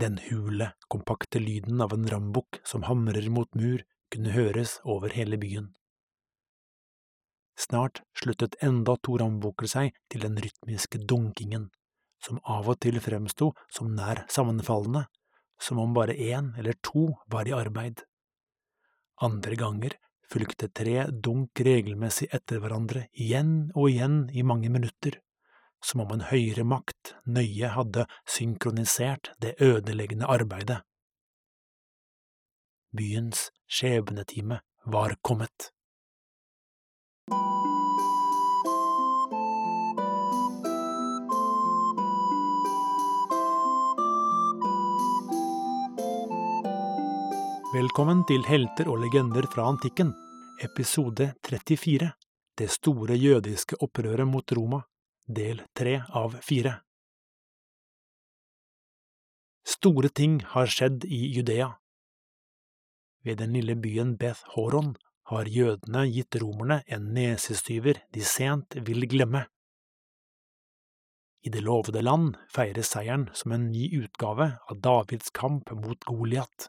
Den hule, kompakte lyden av en rambukk som hamrer mot mur, kunne høres over hele byen. Snart sluttet enda to rambukker seg til den rytmiske dunkingen, som av og til fremsto som nær sammenfallende, som om bare én eller to var i arbeid. Andre ganger fulgte tre dunk regelmessig etter hverandre igjen og igjen i mange minutter, som om en høyere makt nøye hadde synkronisert det ødeleggende arbeidet. Byens skjebnetime var kommet. Velkommen til Helter og legender fra antikken, episode 34, Det store jødiske opprøret mot Roma, del tre av fire. Store ting har skjedd i Judea. Ved den lille byen Beth Horon har jødene gitt romerne en nesestyver de sent vil glemme. I det lovede land feires seieren som en ny utgave av Davids kamp mot Goliat.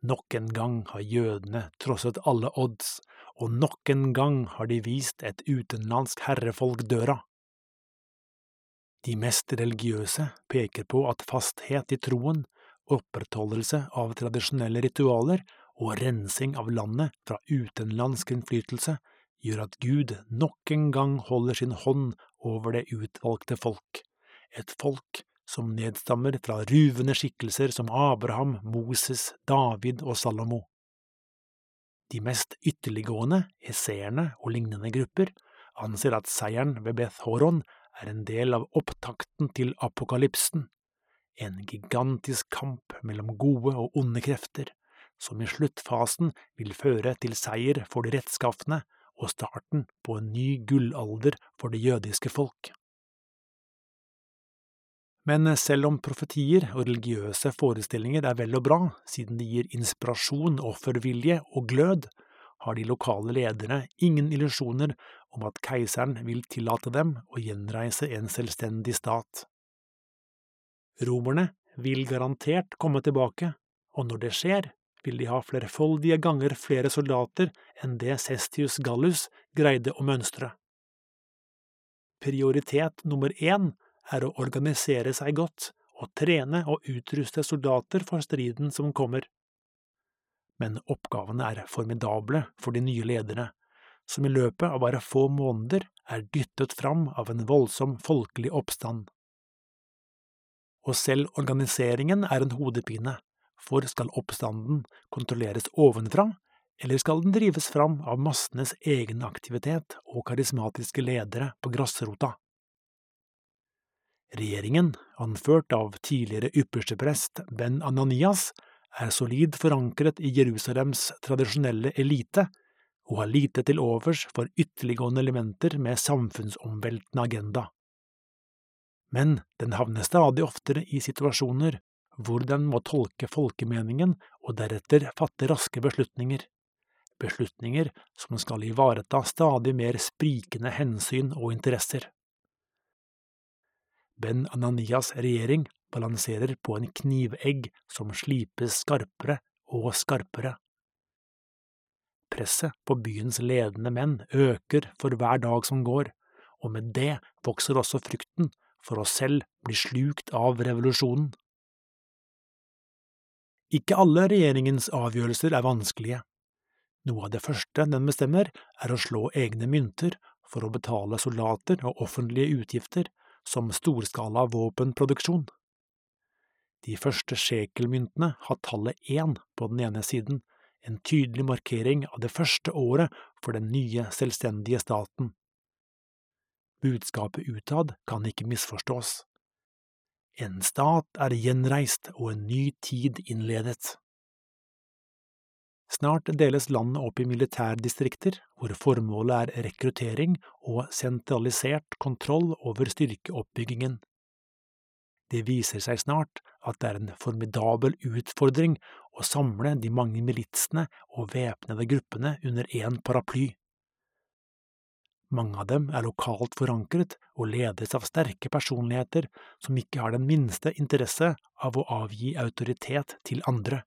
Nok en gang har jødene trosset alle odds, og nok en gang har de vist et utenlandsk herrefolk døra. De mest religiøse peker på at fasthet i troen, opprettholdelse av tradisjonelle ritualer og rensing av landet fra utenlandsk innflytelse gjør at Gud nok en gang holder sin hånd over det utvalgte folk, et folk som nedstammer fra ruvende skikkelser som Abraham, Moses, David og Salomo. De mest ytterliggående, esseerne og lignende grupper anser at seieren ved Beth Horon er en del av opptakten til apokalypsen, en gigantisk kamp mellom gode og onde krefter, som i sluttfasen vil føre til seier for de rettskafne og starten på en ny gullalder for det jødiske folk. Men selv om profetier og religiøse forestillinger er vel og bra, siden de gir inspirasjon, offervilje og glød, har de lokale lederne ingen illusjoner om at keiseren vil tillate dem å gjenreise en selvstendig stat. Romerne vil garantert komme tilbake, og når det skjer, vil de ha flerfoldige ganger flere soldater enn det Cestius Gallus greide å mønstre. Prioritet nummer én er å organisere seg godt og trene og utruste soldater for striden som kommer. Men oppgavene er formidable for de nye lederne, som i løpet av bare få måneder er dyttet fram av en voldsom folkelig oppstand. Og selv organiseringen er en hodepine, for skal oppstanden kontrolleres ovenfra, eller skal den drives fram av massenes egen aktivitet og karismatiske ledere på grasrota? Regjeringen, anført av tidligere yppersteprest Ben Ananias, er solid forankret i Jerusalems tradisjonelle elite og har lite til overs for ytterliggående elementer med samfunnsomveltende agenda. Men den havner stadig oftere i situasjoner hvor den må tolke folkemeningen og deretter fatte raske beslutninger, beslutninger som skal ivareta stadig mer sprikende hensyn og interesser. Ben Ananias regjering balanserer på en knivegg som slipes skarpere og skarpere. Presset på byens ledende menn øker for hver dag som går, og med det vokser også frykten for å selv bli slukt av revolusjonen. Ikke alle regjeringens avgjørelser er vanskelige. Noe av det første den bestemmer, er å slå egne mynter for å betale soldater og offentlige utgifter som storskala våpenproduksjon. De første sjekelmyntene har tallet én på den ene siden, en tydelig markering av det første året for den nye, selvstendige staten. Budskapet utad kan ikke misforstås. En stat er gjenreist og en ny tid innledet. Snart deles landet opp i militærdistrikter, hvor formålet er rekruttering og sentralisert kontroll over styrkeoppbyggingen. Det viser seg snart at det er en formidabel utfordring å samle de mange militsene og væpnede gruppene under én paraply. Mange av dem er lokalt forankret og ledes av sterke personligheter som ikke har den minste interesse av å avgi autoritet til andre.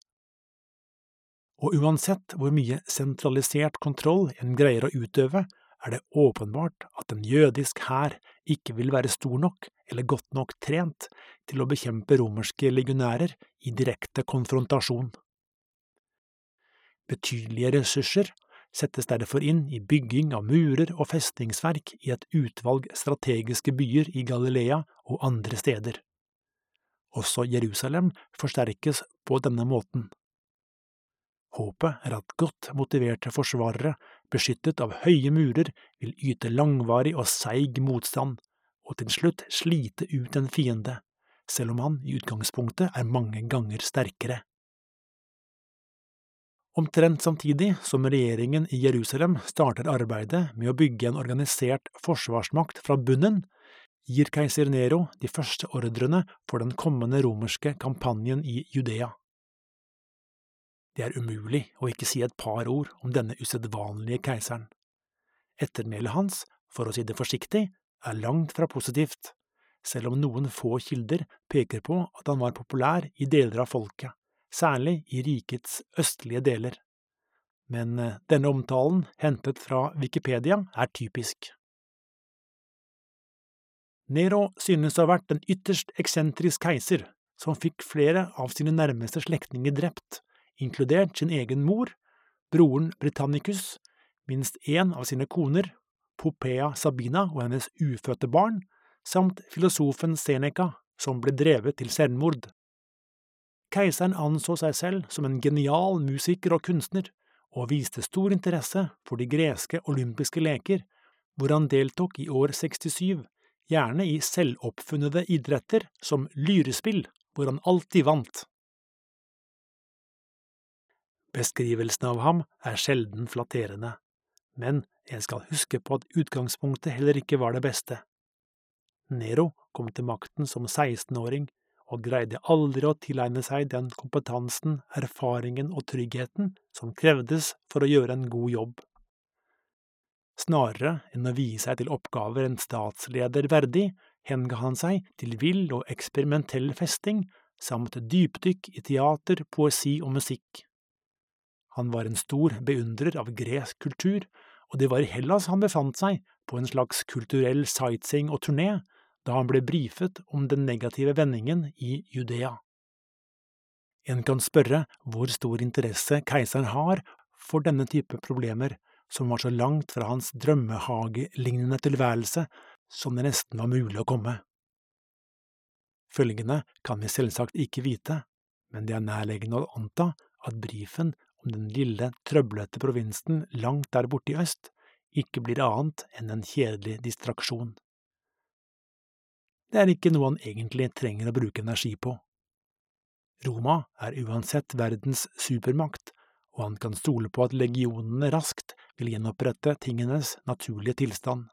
Og uansett hvor mye sentralisert kontroll en greier å utøve, er det åpenbart at en jødisk hær ikke vil være stor nok eller godt nok trent til å bekjempe romerske legionærer i direkte konfrontasjon. Betydelige ressurser settes derfor inn i bygging av murer og festningsverk i et utvalg strategiske byer i Galilea og andre steder. Også Jerusalem forsterkes på denne måten. Håpet er at godt motiverte forsvarere, beskyttet av høye murer, vil yte langvarig og seig motstand, og til slutt slite ut en fiende, selv om han i utgangspunktet er mange ganger sterkere. Omtrent samtidig som regjeringen i Jerusalem starter arbeidet med å bygge en organisert forsvarsmakt fra bunnen, gir keiser Nero de første ordrene for den kommende romerske kampanjen i Judea. Det er umulig å ikke si et par ord om denne usedvanlige keiseren. Ettermælet hans, for å si det forsiktig, er langt fra positivt, selv om noen få kilder peker på at han var populær i deler av folket særlig i rikets østlige deler. Men eh, denne omtalen, hentet fra Wikipedia, er typisk. Nero synes å ha vært en ytterst eksentrisk keiser, som fikk flere av sine nærmeste slektninger drept, inkludert sin egen mor, broren Britannicus, minst én av sine koner, Popea Sabina og hennes ufødte barn, samt filosofen Seneca, som ble drevet til selvmord. Keiseren anså seg selv som en genial musiker og kunstner, og viste stor interesse for de greske olympiske leker, hvor han deltok i år 67, gjerne i selvoppfunnede idretter som lyrespill, hvor han alltid vant. Beskrivelsen av ham er sjelden flatterende, men jeg skal huske på at utgangspunktet heller ikke var det beste. Nero kom til makten som 16-åring og greide aldri å tilegne seg den kompetansen, erfaringen og tryggheten som krevdes for å gjøre en god jobb. Snarere enn å vie seg til oppgaver en statsleder verdig, henga han seg til vill og eksperimentell festing samt dypdykk i teater, poesi og musikk. Han var en stor beundrer av gresk kultur, og det var i Hellas han befant seg, på en slags kulturell sightseeing og turné, da han ble brifet om den negative vendingen i Judea. En kan spørre hvor stor interesse keiseren har for denne type problemer, som var så langt fra hans drømmehagelignende tilværelse som det nesten var mulig å komme. Følgende kan vi selvsagt ikke vite, men det er nærliggende å anta at brifen om den lille, trøblete provinsen langt der borte i øst ikke blir annet enn en kjedelig distraksjon. Det er ikke noe han egentlig trenger å bruke energi på. Roma er uansett verdens supermakt, og han kan stole på at legionene raskt vil gjenopprette tingenes naturlige tilstand.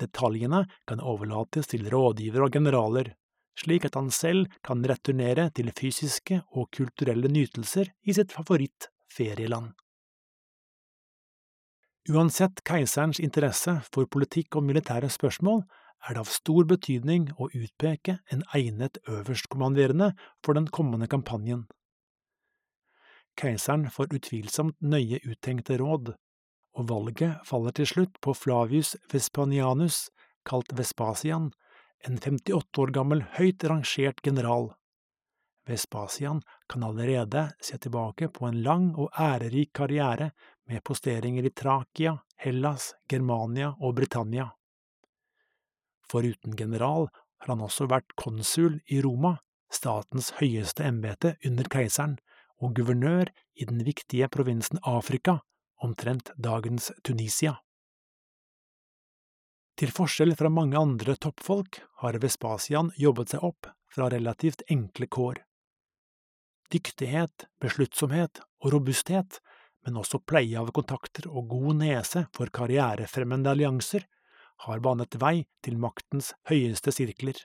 Detaljene kan overlates til rådgivere og generaler, slik at han selv kan returnere til fysiske og kulturelle nytelser i sitt favoritt-ferieland. Uansett keiserens interesse for politikk og militære spørsmål, er det av stor betydning å utpeke en egnet øverstkommanderende for den kommende kampanjen. Keiseren får utvilsomt nøye uttenkte råd, og valget faller til slutt på Flavius Vespanianus, kalt Vespasian, en 58 år gammel høyt rangert general. Vespasian kan allerede se tilbake på en lang og ærerik karriere med posteringer i Trakia, Hellas, Germania og Britannia. Foruten general har han også vært konsul i Roma, statens høyeste embete under keiseren, og guvernør i den viktige provinsen Afrika, omtrent dagens Tunisia. Til forskjell fra mange andre toppfolk har Vespasian jobbet seg opp fra relativt enkle kår. Dyktighet, besluttsomhet og robusthet, men også pleie av kontakter og god nese for karrierefremmende allianser, har banet vei til maktens høyeste sirkler.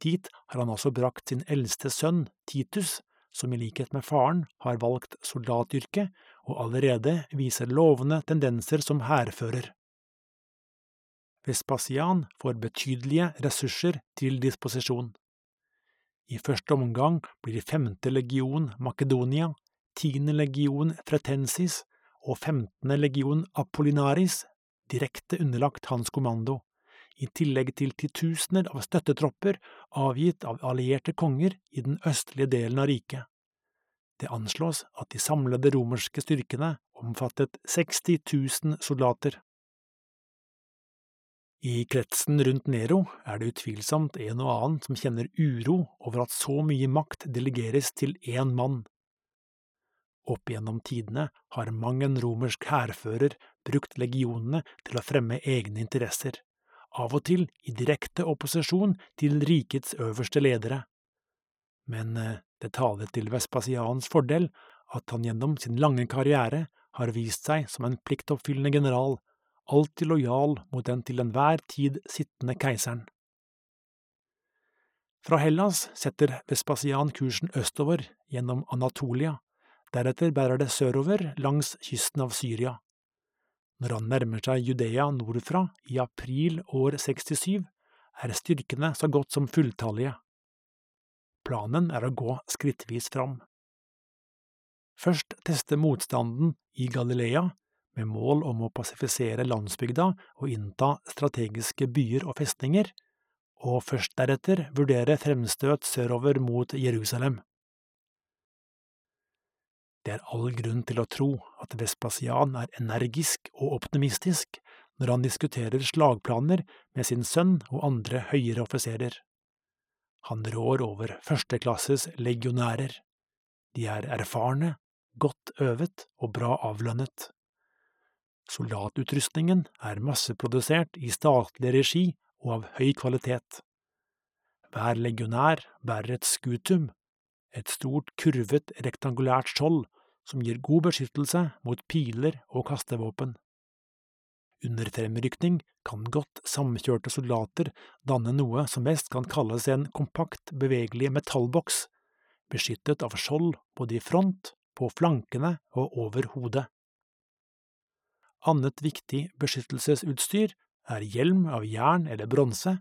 Dit har han også brakt sin eldste sønn, Titus, som i likhet med faren har valgt soldatyrket og allerede viser lovende tendenser som hærfører. Vespasian får betydelige ressurser til disposisjon. I første omgang blir femte legion Makedonia, tiende legion Fretensis og femtende legion Apollinaris direkte underlagt hans kommando, i tillegg til titusener av støttetropper avgitt av allierte konger i den østlige delen av riket. Det anslås at de samlede romerske styrkene omfattet 60 000 soldater. I kretsen rundt Nero er det utvilsomt en og annen som kjenner uro over at så mye makt delegeres til én mann. Opp gjennom tidene har mang en romersk hærfører brukt legionene til å fremme egne interesser, av og til i direkte opposisjon til rikets øverste ledere. Men eh, det taler til Vespasians fordel at han gjennom sin lange karriere har vist seg som en pliktoppfyllende general alltid lojal mot den til enhver tid sittende keiseren. Fra Hellas setter Vespasian kursen østover gjennom Anatolia, deretter bærer det sørover langs kysten av Syria. Når han nærmer seg Judea nordfra i april år 67, er styrkene så godt som fulltallige. Planen er å gå skrittvis fram. Først teste motstanden i Galilea med mål om å pasifisere landsbygda og innta strategiske byer og festninger, og først deretter vurdere fremstøt sørover mot Jerusalem. Det er all grunn til å tro at Vespasian er energisk og optimistisk når han diskuterer slagplaner med sin sønn og andre høyere offiserer. Han rår over førsteklasses legionærer. De er erfarne, godt øvet og bra avlønnet. Soldatutrustningen er masseprodusert i statlig regi og av høy kvalitet. Hver legionær bærer et skutum, et stort kurvet rektangulært skjold som gir god beskyttelse mot piler og kastevåpen. Under fremrykning kan godt samkjørte soldater danne noe som best kan kalles en kompakt, bevegelig metallboks, beskyttet av skjold både i front, på flankene og over hodet. Annet viktig beskyttelsesutstyr er hjelm av jern eller bronse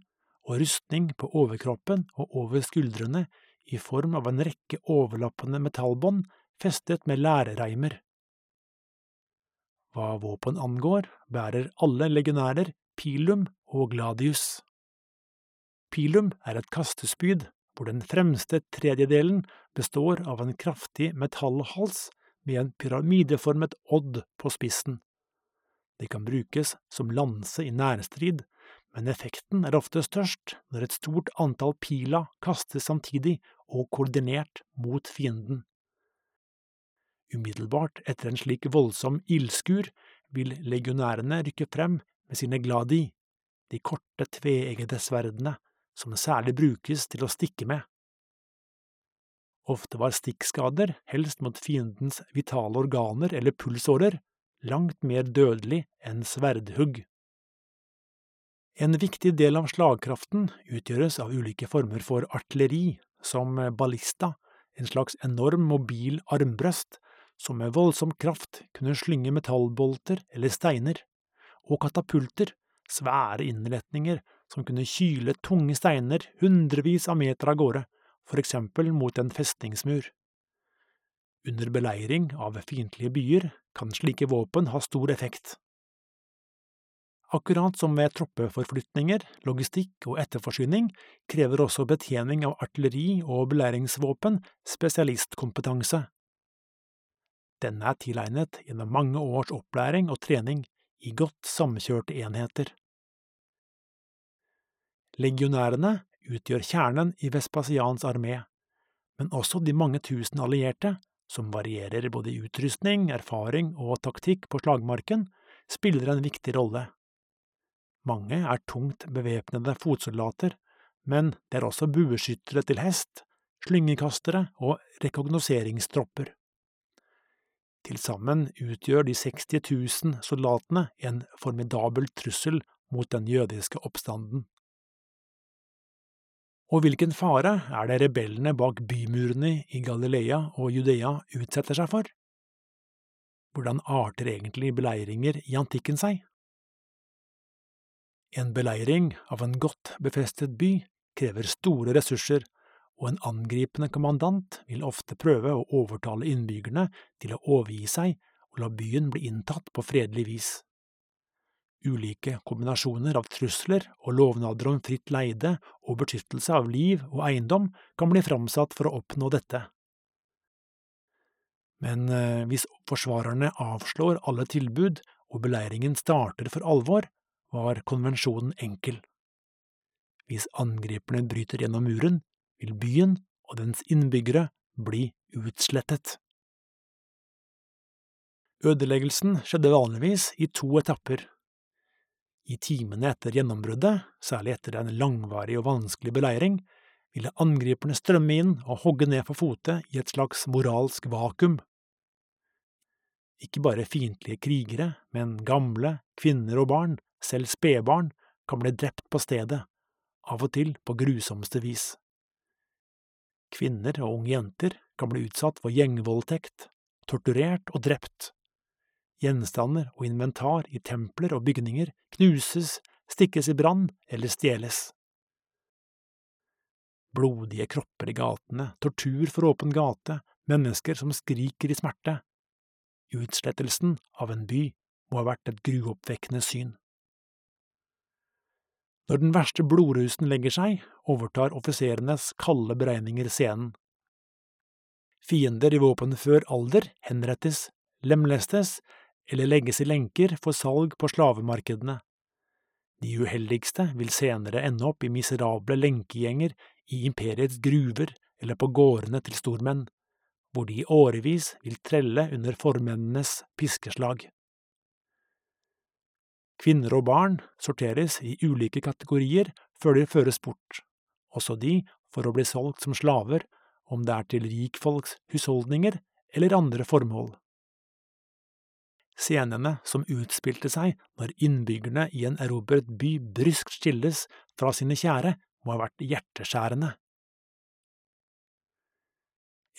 og rustning på overkroppen og over skuldrene i form av en rekke overlappende metallbånd festet med lærreimer. Hva våpen angår, bærer alle legionærer pilum og gladius. Pilum er et kastespyd hvor den fremste tredjedelen består av en kraftig metallhals med en pyramideformet odd på spissen. Det kan brukes som lanse i nærstrid, men effekten er ofte størst når et stort antall pila kastes samtidig og koordinert mot fienden. Umiddelbart etter en slik voldsom ildskur vil legionærene rykke frem med sine gladi, de korte tveeggede sverdene som særlig brukes til å stikke med. Ofte var stikkskader, helst mot fiendens vitale organer eller pulsårer, langt mer dødelig enn sverdhugg. En viktig del av slagkraften utgjøres av ulike former for artilleri, som ballista, en slags enorm mobil armbrøst som med voldsom kraft kunne slynge metallbolter eller steiner, og katapulter, svære innretninger som kunne kyle tunge steiner hundrevis av meter av gårde, for eksempel mot en festningsmur. Under beleiring av fiendtlige byer kan slike våpen ha stor effekt. Akkurat som ved troppeforflytninger, logistikk og etterforsyning krever også betjening av artilleri og beleiringsvåpen spesialistkompetanse. Denne er tilegnet gjennom mange års opplæring og trening i godt samkjørte enheter. Legionærene utgjør kjernen i Vespasians armé, men også de mange tusen allierte som varierer både i utrustning, erfaring og taktikk på slagmarken, spiller en viktig rolle. Mange er tungt bevæpnede fotsoldater, men det er også bueskyttere til hest, slyngekastere og rekognoseringstropper. Til sammen utgjør de 60 000 soldatene en formidabel trussel mot den jødiske oppstanden. Og hvilken fare er det rebellene bak bymurene i Galilea og Judea utsetter seg for? hvordan arter egentlig beleiringer i antikken seg? En beleiring av en godt befestet by krever store ressurser, og en angripende kommandant vil ofte prøve å overtale innbyggerne til å overgi seg og la byen bli inntatt på fredelig vis. Ulike kombinasjoner av trusler og lovnader om fritt leide og beskyttelse av liv og eiendom kan bli framsatt for å oppnå dette. Men eh, hvis forsvarerne avslår alle tilbud og beleiringen starter for alvor, var konvensjonen enkel. Hvis angriperne bryter gjennom muren, vil byen og dens innbyggere bli utslettet. Ødeleggelsen skjedde vanligvis i to etapper. I timene etter gjennombruddet, særlig etter en langvarig og vanskelig beleiring, ville angriperne strømme inn og hogge ned for fote i et slags moralsk vakuum. Ikke bare fiendtlige krigere, men gamle, kvinner og barn, selv spedbarn, kan bli drept på stedet, av og til på grusomste vis. Kvinner og unge jenter kan bli utsatt for gjengvoldtekt, torturert og drept. Gjenstander og inventar i templer og bygninger knuses, stikkes i brann eller stjeles. Blodige kropper i gatene, tortur for åpen gate, mennesker som skriker i smerte. Utslettelsen av en by må ha vært et gruoppvekkende syn. Når den verste blodrusen legger seg, overtar offiserenes kalde beregninger scenen. Fiender i våpenfør alder henrettes, lemlestes eller legges i lenker for salg på slavemarkedene. De uheldigste vil senere ende opp i miserable lenkegjenger i imperiets gruver eller på gårdene til stormenn, hvor de i årevis vil trelle under formennenes piskeslag. Kvinner og barn sorteres i ulike kategorier før de føres bort, også de for å bli solgt som slaver, om det er til rikfolks husholdninger eller andre formål. Scenene som utspilte seg når innbyggerne i en erobret by bryskt skilles fra sine kjære, må ha vært hjerteskjærende.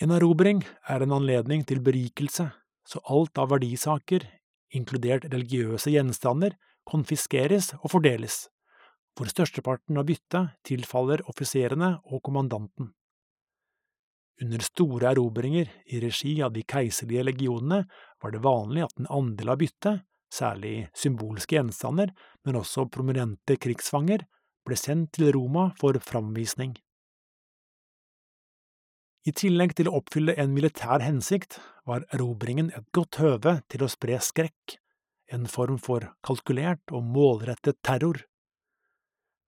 En erobring er en anledning til berikelse, så alt av verdisaker, inkludert religiøse gjenstander, konfiskeres og fordeles, hvor størsteparten av byttet tilfaller offiserene og kommandanten. Under store erobringer i regi av de keiserlige legionene var det vanlig at en andel av byttet, særlig symbolske gjenstander, men også prominente krigsfanger, ble sendt til Roma for framvisning. I tillegg til å oppfylle en militær hensikt var erobringen et godt høve til å spre skrekk en form for kalkulert og målrettet terror.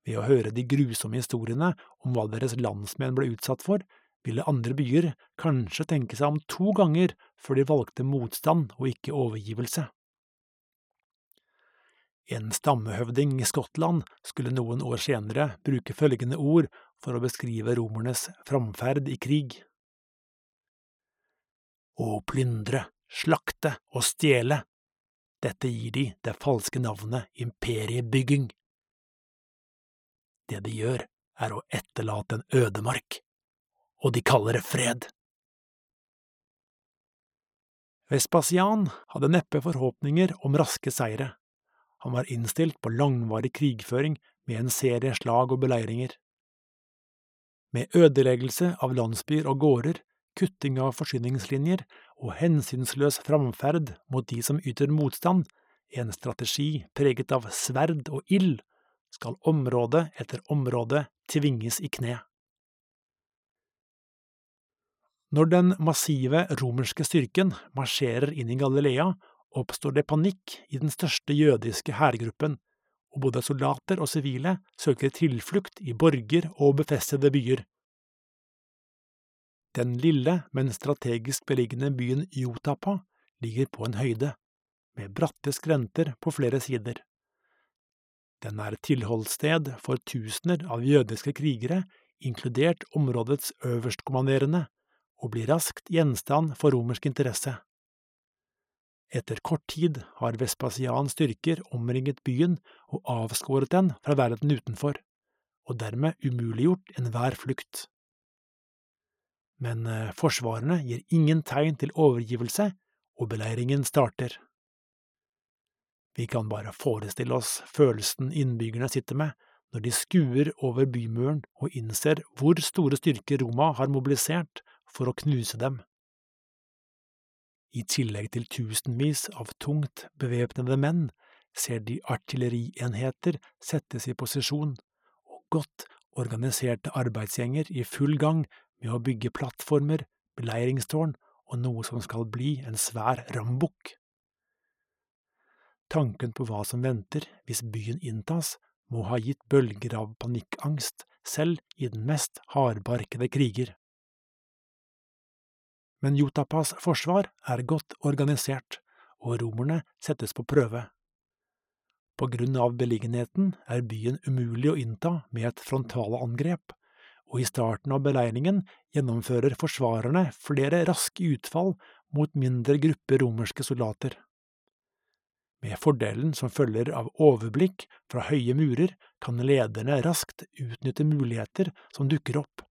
Ved å høre de grusomme historiene om hva deres landsmenn ble utsatt for, ville andre byer kanskje tenke seg om to ganger før de valgte motstand og ikke overgivelse. En stammehøvding i Skottland skulle noen år senere bruke følgende ord for å beskrive romernes framferd i krig. Å plyndre, slakte og stjele dette gir de det falske navnet imperiebygging. Det de gjør, er å etterlate en ødemark, og de kaller det fred. Vespasian hadde neppe forhåpninger om raske seire. Han var innstilt på langvarig krigføring med en serie slag og beleiringer. Med ødeleggelse av landsbyer og gårder kutting av forsyningslinjer og hensynsløs framferd mot de som yter motstand, en strategi preget av sverd og ild, skal område etter område tvinges i kne. Når den massive romerske styrken marsjerer inn i Galilea, oppstår det panikk i den største jødiske hærgruppen, og både soldater og sivile søker tilflukt i borger og befestede byer. Den lille, men strategisk beliggende byen Jotapa ligger på en høyde, med bratte skrenter på flere sider. Den er tilholdssted for tusener av jødiske krigere, inkludert områdets øverstkommanderende, og blir raskt gjenstand for romersk interesse. Etter kort tid har Vespasians styrker omringet byen og avskåret den fra verden utenfor, og dermed umuliggjort enhver flukt men eh, forsvarerne gir ingen tegn til overgivelse og beleiringen starter. Vi kan bare forestille oss følelsen innbyggerne sitter med når de skuer over bymuren og innser hvor store styrker Roma har mobilisert for å knuse dem. I tillegg til tusenvis av tungt bevæpnede menn ser de artillerienheter settes i posisjon, og godt organiserte arbeidsgjenger i full gang med å bygge plattformer, beleiringstårn og noe som skal bli en svær rambukk. Tanken på hva som venter hvis byen inntas, må ha gitt bølger av panikkangst selv i den mest hardbarkede kriger. Men Jotapas forsvar er godt organisert, og romerne settes på prøve. På grunn av beliggenheten er byen umulig å innta med et frontalangrep, og i starten av beleiringen gjennomfører forsvarerne flere raske utfall mot mindre grupper romerske soldater. Med fordelen som følger av overblikk fra høye murer, kan lederne raskt utnytte muligheter som dukker opp,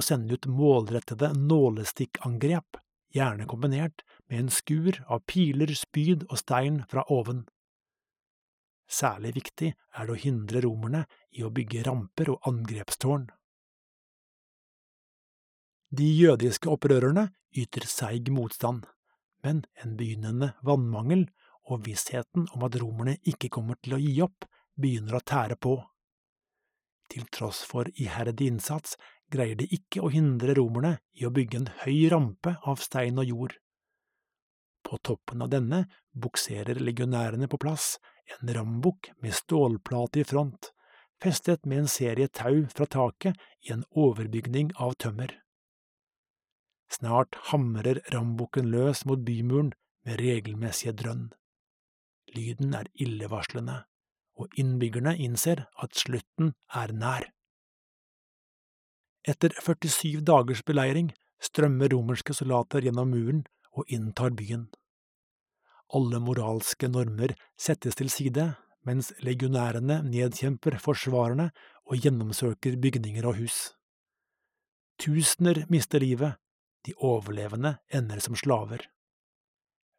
og sende ut målrettede nålestikkangrep, gjerne kombinert med en skur av piler, spyd og stein fra oven. Særlig viktig er det å hindre romerne i å bygge ramper og angrepstårn. De jødiske opprørerne yter seig motstand, men en begynnende vannmangel og vissheten om at romerne ikke kommer til å gi opp, begynner å tære på. Til tross for iherdig innsats greier de ikke å hindre romerne i å bygge en høy rampe av stein og jord. På toppen av denne bukserer legionærene på plass en rambukk med stålplate i front, festet med en serie tau fra taket i en overbygning av tømmer. Snart hamrer rambukken løs mot bymuren med regelmessige drønn. Lyden er illevarslende, og innbyggerne innser at slutten er nær. Etter 47 dagers beleiring strømmer romerske soldater gjennom muren og inntar byen. Alle moralske normer settes til side, mens legionærene nedkjemper forsvarerne og gjennomsøker bygninger og hus. Tusener mister livet, de overlevende ender som slaver.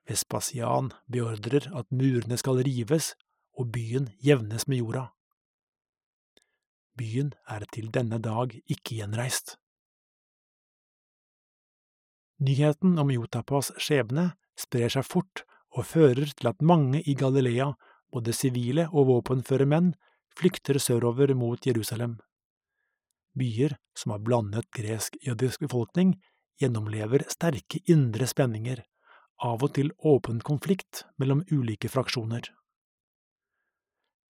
Vespasian beordrer at murene skal rives og byen jevnes med jorda. Byen er til denne dag ikke gjenreist. Nyheten om Jotapas skjebne sprer seg fort og fører til at mange i Galilea, både sivile og våpenføre menn, flykter sørover mot Jerusalem. Byer som har blandet gresk-jødisk befolkning, gjennomlever sterke indre spenninger, av og til åpen konflikt mellom ulike fraksjoner.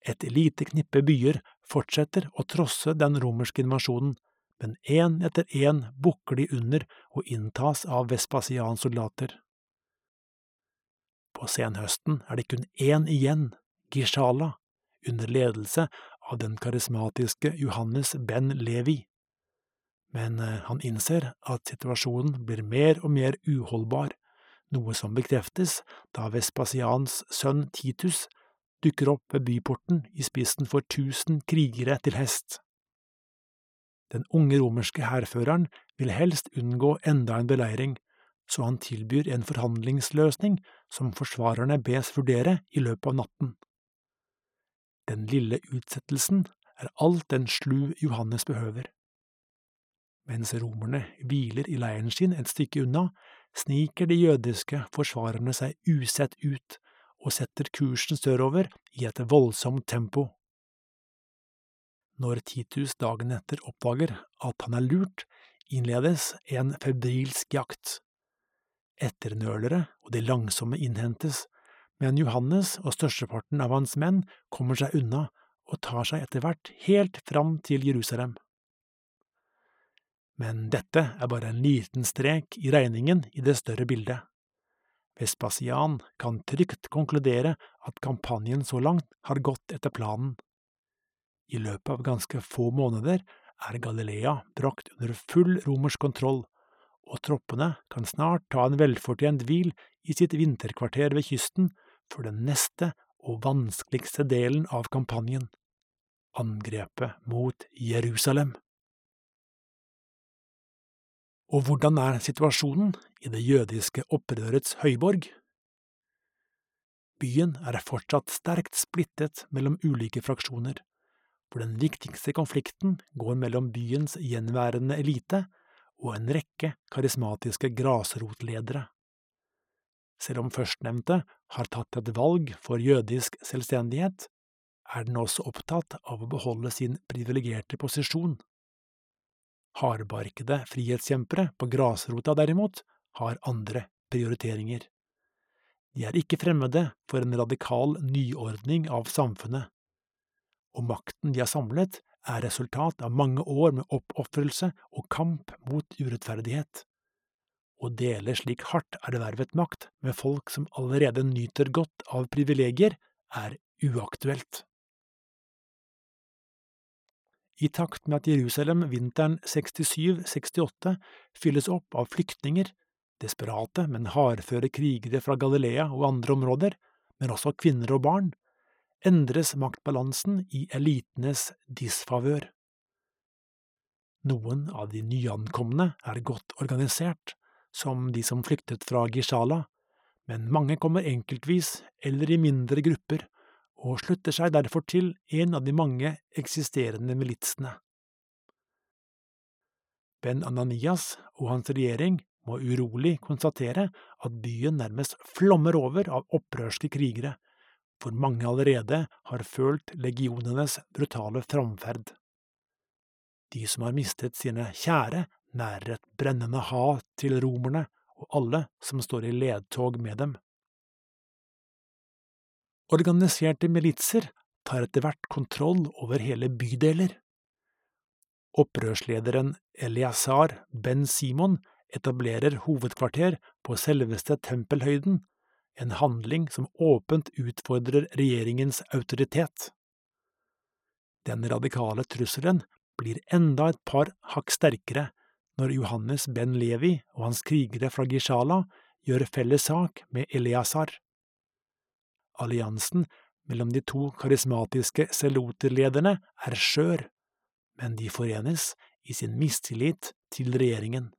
Et lite knippe byer fortsetter å trosse den romerske invasjonen, men én etter én bukker de under og inntas av Vespasians soldater. På senhøsten er det kun én igjen, Gishala, under ledelse av den karismatiske Johannes ben Levi. Men eh, han innser at situasjonen blir mer og mer uholdbar noe som bekreftes da Vespasians sønn Titus dukker opp ved byporten i spissen for tusen krigere til hest. Den unge romerske hærføreren vil helst unngå enda en beleiring, så han tilbyr en forhandlingsløsning som forsvarerne bes vurdere i løpet av natten. Den lille utsettelsen er alt den slu Johannes behøver. Mens romerne hviler i leiren sin et stykke unna, sniker de jødiske forsvarerne seg usett ut og setter kursen sørover i et voldsomt tempo. Når Titus dagen etter oppdager at han er lurt, innledes en febrilsk jakt. Etternølere og de langsomme innhentes, men Johannes og størsteparten av hans menn kommer seg unna og tar seg etter hvert helt fram til Jerusalem. Men dette er bare en liten strek i regningen i det større bildet. Vespasian kan trygt konkludere at kampanjen så langt har gått etter planen. I løpet av ganske få måneder er Galilea brakt under full romersk kontroll, og troppene kan snart ta en velfortjent hvil i sitt vinterkvarter ved kysten for den neste og vanskeligste delen av kampanjen – angrepet mot Jerusalem. Og hvordan er situasjonen i det jødiske opprørets høyborg, Byen er fortsatt sterkt splittet mellom ulike fraksjoner, hvor den viktigste konflikten går mellom byens gjenværende elite og en rekke karismatiske grasrotledere. Selv om førstnevnte har tatt et valg for jødisk selvstendighet, er den også opptatt av å beholde sin privilegerte posisjon. Hardbarkede frihetskjempere på grasrota, derimot, har andre prioriteringer. De er ikke fremmede for en radikal nyordning av samfunnet, og makten de har samlet, er resultat av mange år med oppofrelse og kamp mot urettferdighet. Å dele slik hardt ervervet makt med folk som allerede nyter godt av privilegier, er uaktuelt. I takt med at Jerusalem vinteren 67–68 fylles opp av flyktninger, desperate, men hardføre krigere fra Galilea og andre områder, men også kvinner og barn, endres maktbalansen i elitenes disfavør. Noen av de nyankomne er godt organisert, som de som flyktet fra Gishala, men mange kommer enkeltvis eller i mindre grupper og slutter seg derfor til en av de mange eksisterende militsene. Ben Ananias og hans regjering må urolig konstatere at byen nærmest flommer over av opprørske krigere, for mange allerede har følt legionenes brutale framferd. De som har mistet sine kjære, nærer et brennende hat til romerne og alle som står i ledtog med dem. Organiserte militser tar etter hvert kontroll over hele bydeler. Opprørslederen Eliasar Ben Simon etablerer hovedkvarter på selveste tempelhøyden, en handling som åpent utfordrer regjeringens autoritet. Den radikale trusselen blir enda et par hakk sterkere når Johannes ben Levi og hans krigere fra Gishala gjør felles sak med Eliasar. Alliansen mellom de to karismatiske seloterlederne er skjør, men de forenes i sin mistillit til regjeringen.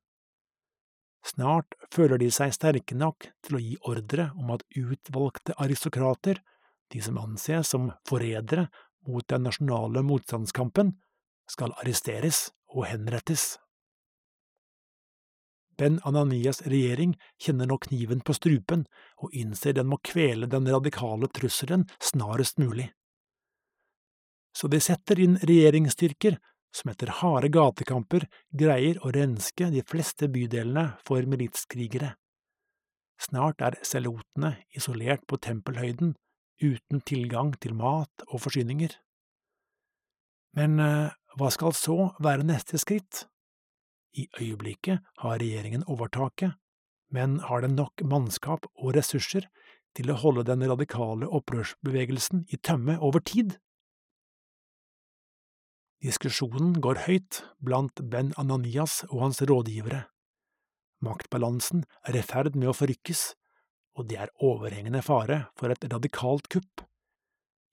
Snart føler de seg sterke nok til å gi ordre om at utvalgte aristokrater, de som anses som forrædere mot den nasjonale motstandskampen, skal arresteres og henrettes. Ben Ananias regjering kjenner nå kniven på strupen og innser den må kvele den radikale trusselen snarest mulig. Så de setter inn regjeringsstyrker som etter harde gatekamper greier å renske de fleste bydelene for militskrigere. Snart er selotene isolert på tempelhøyden, uten tilgang til mat og forsyninger. Men eh, hva skal så være neste skritt? I øyeblikket har regjeringen overtaket, men har den nok mannskap og ressurser til å holde den radikale opprørsbevegelsen i tømme over tid? Diskusjonen går høyt blant Ben Ananias og hans rådgivere. Maktbalansen er i ferd med å forrykkes, og det er overhengende fare for et radikalt kupp,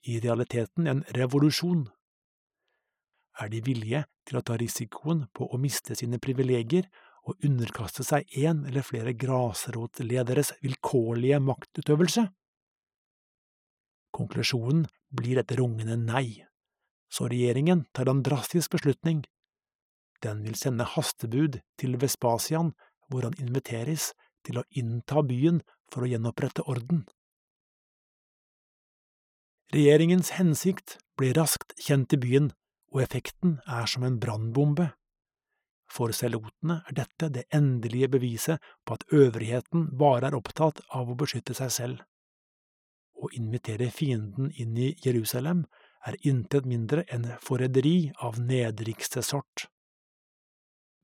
i realiteten en revolusjon. Er de villige til å ta risikoen på å miste sine privilegier og underkaste seg en eller flere grasrotlederes vilkårlige maktutøvelse? Konklusjonen blir et rungende nei så regjeringen tar en drastisk beslutning. Den vil sende hastebud til Vespasian, hvor han inviteres til å innta byen for å gjenopprette orden. Regjeringens hensikt blir raskt kjent i byen, og effekten er som en brannbombe. For selotene er dette det endelige beviset på at øvrigheten bare er opptatt av å beskytte seg selv. Å invitere fienden inn i Jerusalem er intet mindre enn forræderi av nedrigste sort.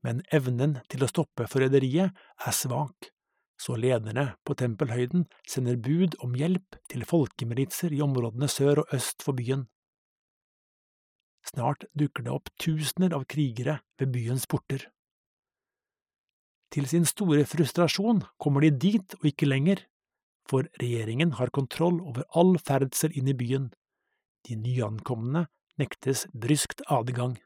Men evnen til å stoppe forræderiet er svak, så lederne på tempelhøyden sender bud om hjelp til folkemilitser i områdene sør og øst for byen. Snart dukker det opp tusener av krigere ved byens porter. Til sin store frustrasjon kommer de dit og ikke lenger, for regjeringen har kontroll over all ferdsel inn i byen, de nyankomne nektes bryskt adgang.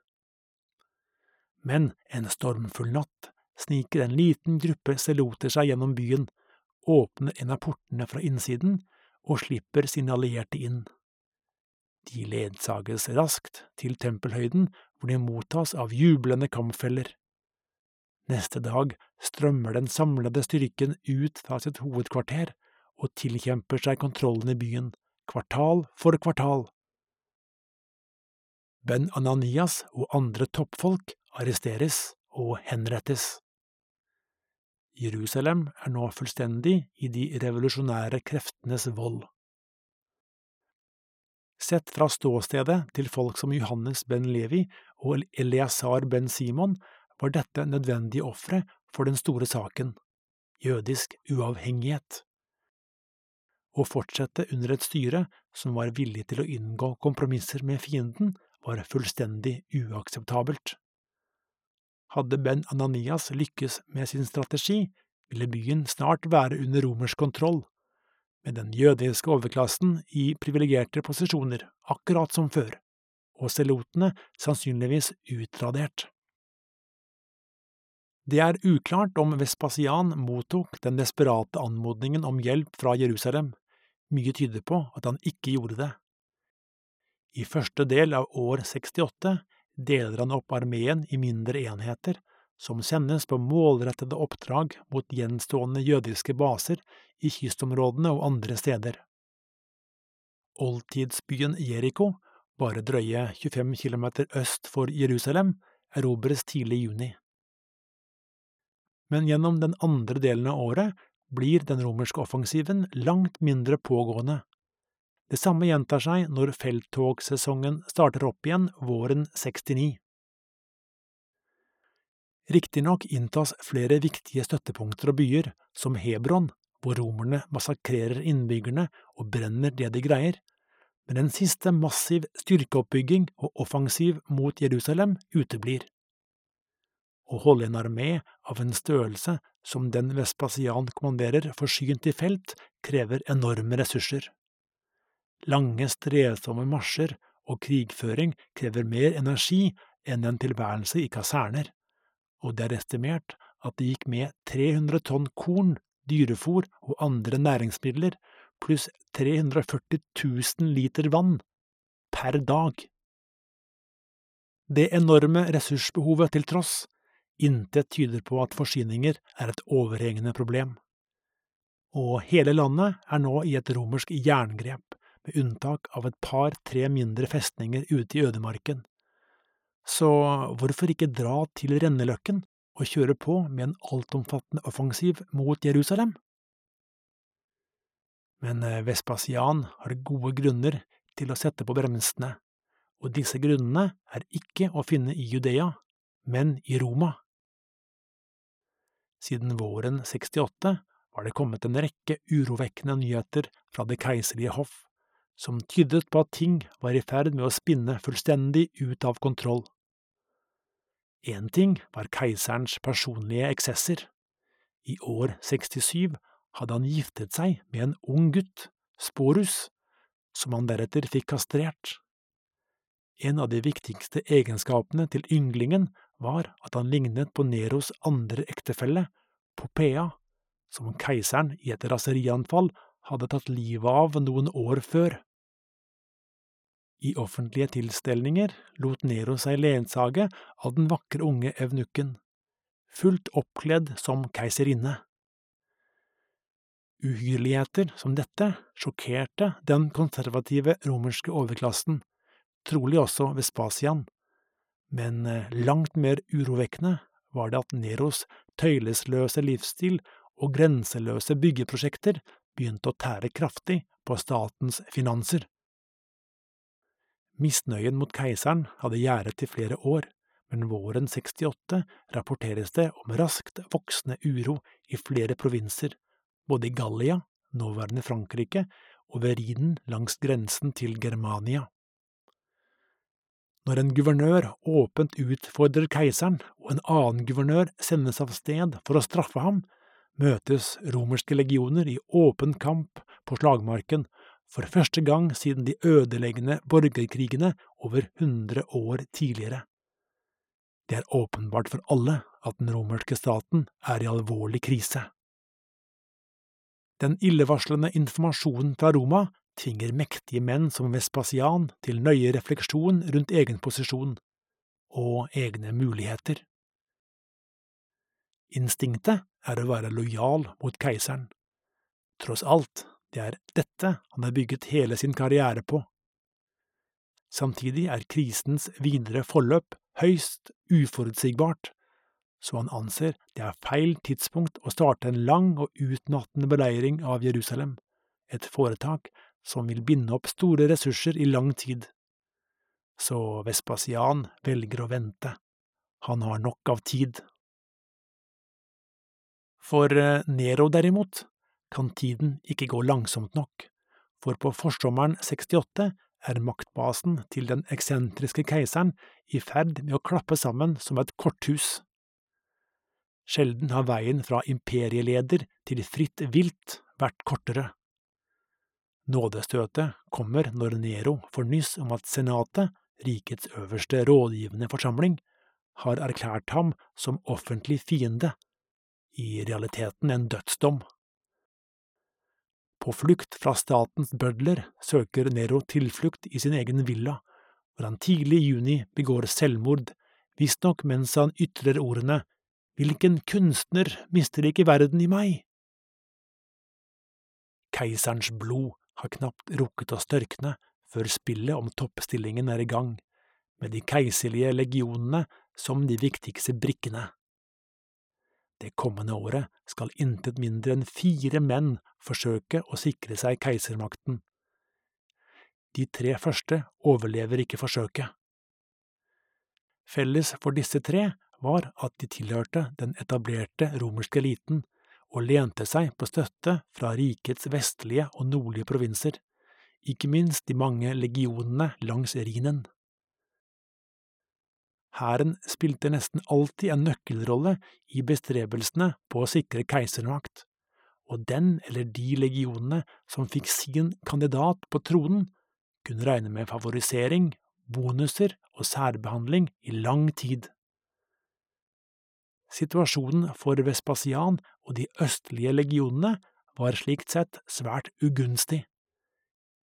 Men en stormfull natt sniker en liten gruppe seloter seg gjennom byen, åpner en av portene fra innsiden og slipper sine allierte inn. De ledsages raskt til tempelhøyden, hvor de mottas av jublende kampfeller. Neste dag strømmer den samlede styrken ut fra sitt hovedkvarter og tilkjemper seg kontrollen i byen, kvartal for kvartal. Ben Ananias og andre toppfolk arresteres og henrettes. Jerusalem er nå fullstendig i de revolusjonære kreftenes vold. Sett fra ståstedet til folk som Johannes ben Levi og Eleazar ben Simon var dette nødvendige ofre for den store saken, jødisk uavhengighet. Å fortsette under et styre som var villig til å inngå kompromisser med fienden, var fullstendig uakseptabelt. Hadde Ben Ananias lykkes med sin strategi, ville byen snart være under romersk kontroll, med den jødiske overklassen i privilegerte posisjoner, akkurat som før, og selotene sannsynligvis utradert. Det er uklart om Vespasian mottok den desperate anmodningen om hjelp fra Jerusalem, mye tyder på at han ikke gjorde det. I første del av år 68 deler han opp armeen i mindre enheter, som sendes på målrettede oppdrag mot gjenstående jødiske baser i kystområdene og andre steder. Oldtidsbyen Jeriko, bare drøye 25 km øst for Jerusalem, erobres tidlig i juni. Men gjennom den andre delen av året blir den romerske offensiven langt mindre pågående. Det samme gjentar seg når felttogsesongen starter opp igjen våren 69. Riktignok inntas flere viktige støttepunkter og byer, som Hebron, hvor romerne massakrerer innbyggerne og brenner det de greier, men en siste massiv styrkeoppbygging og offensiv mot Jerusalem uteblir. Å holde en armé av en størrelse som den Vespasian kommanderer forsynt i felt, krever enorme ressurser. Lange, strevsomme marsjer og krigføring krever mer energi enn en tilværelse i kaserner og det er estimert at det gikk med 300 tonn korn, dyrefòr og andre næringsmidler, pluss 340 000 liter vann, per dag. Det enorme ressursbehovet til tross, intet tyder på at forsyninger er et overhengende problem. Og hele landet er nå i et romersk jerngrep, med unntak av et par–tre mindre festninger ute i ødemarken så hvorfor ikke dra til renneløkken og kjøre på med en altomfattende offensiv mot Jerusalem? Men eh, Vespasian har gode grunner til å sette på bremsene, og disse grunnene er ikke å finne i Judea, men i Roma. Siden våren 68 var det kommet en rekke urovekkende nyheter fra det keiserlige hoff, som tydet på at ting var i ferd med å spinne fullstendig ut av kontroll. Én ting var keiserens personlige eksesser. I år 67 hadde han giftet seg med en ung gutt, Sporus, som han deretter fikk kastrert. En av de viktigste egenskapene til ynglingen var at han lignet på Neros andre ektefelle, Popea, som keiseren i et raserianfall hadde tatt livet av noen år før. I offentlige tilstelninger lot Nero seg lensage av den vakre unge evnukken, fullt oppkledd som keiserinne. Uhyrligheter som dette sjokkerte den konservative romerske overklassen, trolig også Vespasian, men eh, langt mer urovekkende var det at Neros tøylesløse livsstil og grenseløse byggeprosjekter begynte å tære kraftig på statens finanser. Misnøyen mot keiseren hadde gjerdet i flere år, men våren 68 rapporteres det om raskt voksende uro i flere provinser, både i Gallia, nåværende Frankrike, og ved Rhinen langs grensen til Germania. Når en guvernør åpent utfordrer keiseren, og en annen guvernør sendes av sted for å straffe ham, møtes romerske legioner i åpen kamp på slagmarken, for første gang siden de ødeleggende borgerkrigene over hundre år tidligere. Det er åpenbart for alle at den romerske staten er i alvorlig krise. Den illevarslende informasjonen fra Roma tvinger mektige menn som Vespasian til nøye refleksjon rundt egen posisjon og egne muligheter. Instinktet er å være lojal mot keiseren. Tross alt, det er dette han har bygget hele sin karriere på. Samtidig er krisens videre forløp høyst uforutsigbart, så han anser det er feil tidspunkt å starte en lang og utmattende beleiring av Jerusalem, et foretak som vil binde opp store ressurser i lang tid. Så Vespasian velger å vente. Han har nok av tid. For eh, Nero derimot kan tiden ikke gå langsomt nok, for på forsommeren 68 er maktbasen til den eksentriske keiseren i ferd med å klappe sammen som et korthus. Sjelden har veien fra imperieleder til fritt vilt vært kortere. Nådestøtet kommer når Nero får nyss om at senatet, rikets øverste rådgivende forsamling, har erklært ham som offentlig fiende, i realiteten en dødsdom. På flukt fra statens bødler søker Nero tilflukt i sin egen villa, hvor han tidlig i juni begår selvmord, visstnok mens han ytrer ordene Hvilken kunstner mister ikke verden i meg? Keiserens blod har knapt rukket å størkne før spillet om toppstillingen er i gang, med de keiserlige legionene som de viktigste brikkene. Det kommende året skal intet mindre enn fire menn forsøke å sikre seg keisermakten. De tre første overlever ikke forsøket. Felles for disse tre var at de tilhørte den etablerte romerske eliten og lente seg på støtte fra rikets vestlige og nordlige provinser, ikke minst de mange legionene langs Rhinen. Hæren spilte nesten alltid en nøkkelrolle i bestrebelsene på å sikre keisermakt, og den eller de legionene som fikk sin kandidat på tronen, kunne regne med favorisering, bonuser og særbehandling i lang tid. Situasjonen for Vespasian og de østlige legionene var slikt sett svært ugunstig.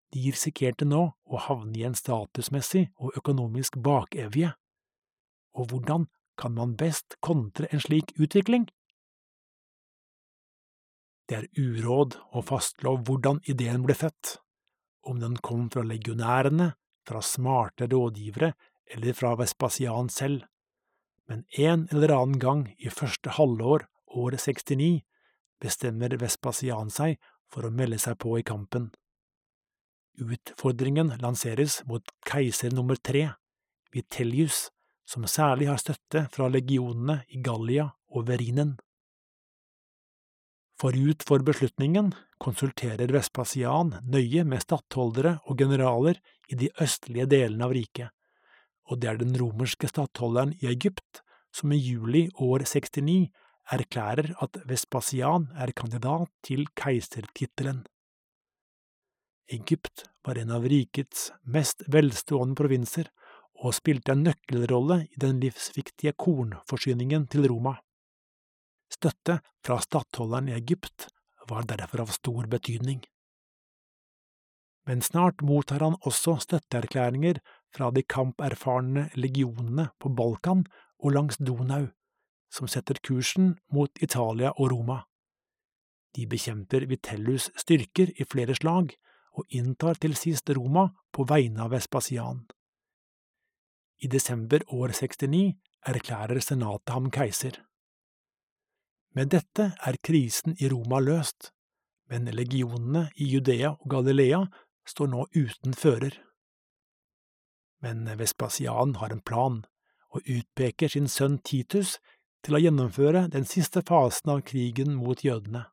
De risikerte nå å havne i en statusmessig og økonomisk bakevje og hvordan kan man best kontre en slik utvikling? Det er uråd å fastslå hvordan ideen ble født, om den kom fra legionærene, fra smarte rådgivere eller fra Vespasian selv, men en eller annen gang i første halvår året 69 bestemmer Vespasian seg for å melde seg på i kampen. Utfordringen lanseres mot keiser nummer tre, Vitellius, som særlig har støtte fra legionene i Gallia og Verinen. Forut for beslutningen konsulterer Vespasian nøye med stattholdere og generaler i de østlige delene av riket, og det er den romerske stattholderen i Egypt som i juli år 69 erklærer at Vespasian er kandidat til keisertittelen. Egypt var en av rikets mest velstående provinser, og spilte en nøkkelrolle i den livsviktige kornforsyningen til Roma. Støtte fra stattholderen i Egypt var derfor av stor betydning. Men snart mottar han også støtteerklæringer fra de kamperfarne legionene på Balkan og langs Donau, som setter kursen mot Italia og Roma. De bekjemper Vitellus styrker i flere slag, og inntar til sist Roma på vegne av Vespasian. I desember år 69 erklærer senatet ham keiser. Med dette er krisen i Roma løst, men legionene i Judea og Galilea står nå uten fører. Men Vespasian har en plan, og utpeker sin sønn Titus til å gjennomføre den siste fasen av krigen mot jødene.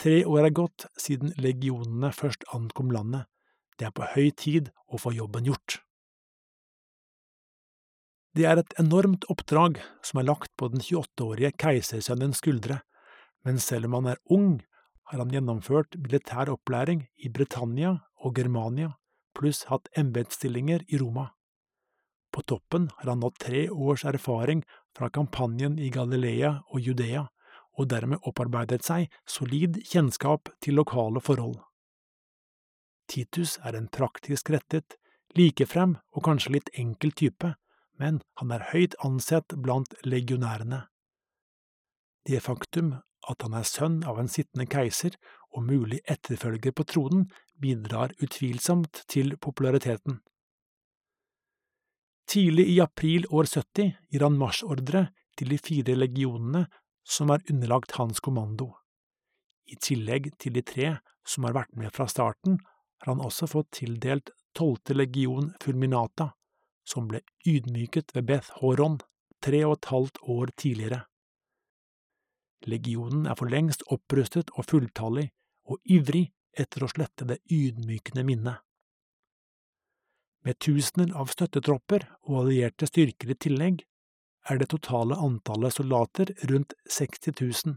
Tre år er gått siden legionene først ankom landet, det er på høy tid å få jobben gjort. Det er et enormt oppdrag som er lagt på den 28-årige keisersønnens skuldre, men selv om han er ung, har han gjennomført militær opplæring i Britannia og Germania, pluss hatt embetsstillinger i Roma. På toppen har han nådd tre års erfaring fra kampanjen i Galilea og Judea, og dermed opparbeidet seg solid kjennskap til lokale forhold. Titus er en praktisk rettet, likefrem og kanskje litt enkel type, men han er høyt ansett blant legionærene. Det faktum at han er sønn av en sittende keiser og mulig etterfølger på tronen, bidrar utvilsomt til populariteten. Tidlig i april år 70 gir han marsjordre til de fire legionene som er underlagt hans kommando. I tillegg til de tre som har vært med fra starten, har han også fått tildelt tolvte legion fulminata, som ble ydmyket ved Beth Horon tre og et halvt år tidligere. Legionen er for lengst opprustet og fulltallig, og ivrig etter å slette det ydmykende minnet. Med tusener av støttetropper og allierte styrker i tillegg, er det totale antallet soldater rundt 60 000,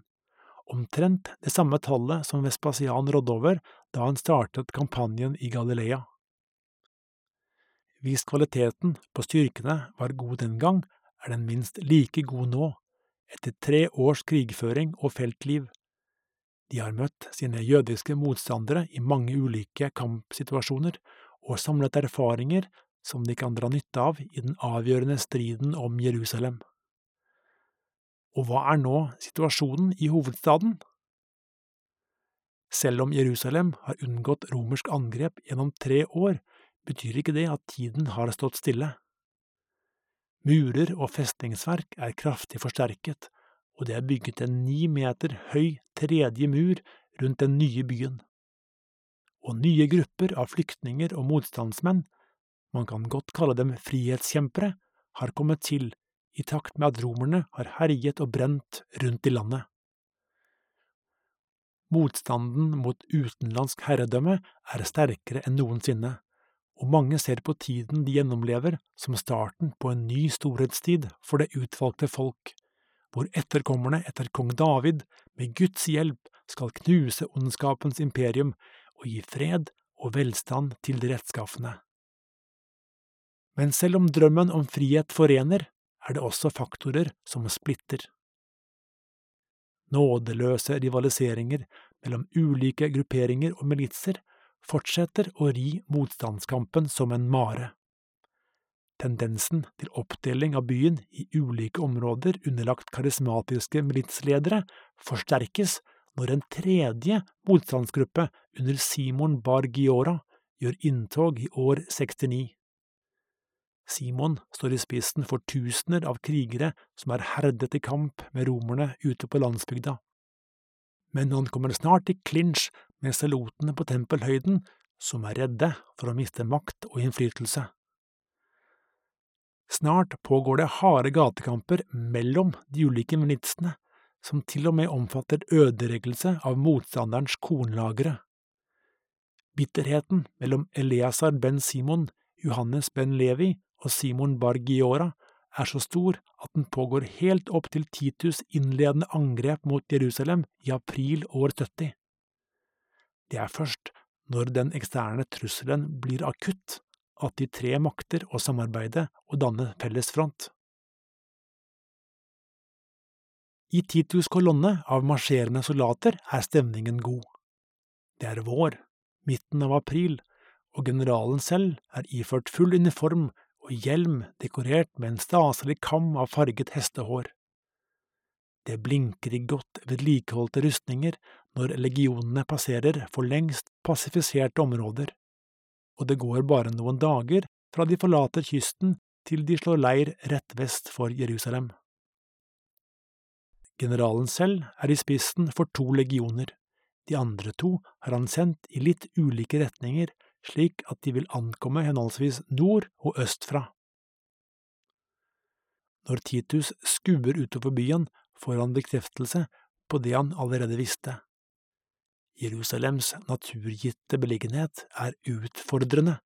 omtrent det samme tallet som Vespasian rådde over da han startet kampanjen i Galilea. Hvis kvaliteten på styrkene var god den gang, er den minst like god nå, etter tre års krigføring og feltliv. De har møtt sine jødiske motstandere i mange ulike kampsituasjoner og samlet erfaringer som de kan dra nytte av i den avgjørende striden om Jerusalem. Og hva er nå situasjonen i hovedstaden? Selv om Jerusalem har unngått romersk angrep gjennom tre år, betyr ikke det at tiden har stått stille. Murer og festningsverk er kraftig forsterket, og det er bygget en ni meter høy tredje mur rundt den nye byen. Og nye grupper av flyktninger og motstandsmenn, man kan godt kalle dem frihetskjempere, har kommet til i takt med at romerne har herjet og brent rundt i landet. Motstanden mot utenlandsk herredømme er sterkere enn noensinne, og mange ser på tiden de gjennomlever som starten på en ny storhetstid for det utvalgte folk, hvor etterkommerne etter kong David med Guds hjelp skal knuse ondskapens imperium og gi fred og velstand til de rettskaffende. Men selv om drømmen om frihet forener, er det også faktorer som splitter. Nådeløse rivaliseringer mellom ulike grupperinger og militser fortsetter å ri motstandskampen som en mare. Tendensen til oppdeling av byen i ulike områder underlagt karismatiske militsledere forsterkes når en tredje motstandsgruppe under Simon Bar Giora gjør inntog i år 69. Simon står i spissen for tusener av krigere som er herdet i kamp med romerne ute på landsbygda men han kommer snart i klinsj med selotene på tempelhøyden, som er redde for å miste makt og innflytelse. Snart pågår det harde gatekamper mellom de ulike militsene, som til og med omfatter ødeleggelse av motstanderens kornlagre. Bitterheten mellom Eleazar ben Simon, Johannes ben Levi og Simon bar Giora er så stor at den pågår helt opp til Titus' innledende angrep mot Jerusalem i april år 70. Det er først når den eksterne trusselen blir akutt, at de tre makter å samarbeide og danne felles front. I Titus' kolonne av marsjerende soldater er stemningen god. Det er vår, midten av april, og generalen selv er iført full uniform og hjelm dekorert med en staselig kam av farget hestehår. Det blinker i godt vedlikeholdte rustninger når legionene passerer for lengst pasifiserte områder, og det går bare noen dager fra de forlater kysten til de slår leir rett vest for Jerusalem. Generalen selv er i spissen for to legioner, de andre to har han sendt i litt ulike retninger slik at de vil ankomme henholdsvis nord og øst fra. Når Titus skuer utover byen, får han bekreftelse på det han allerede visste. Jerusalems naturgitte beliggenhet er utfordrende,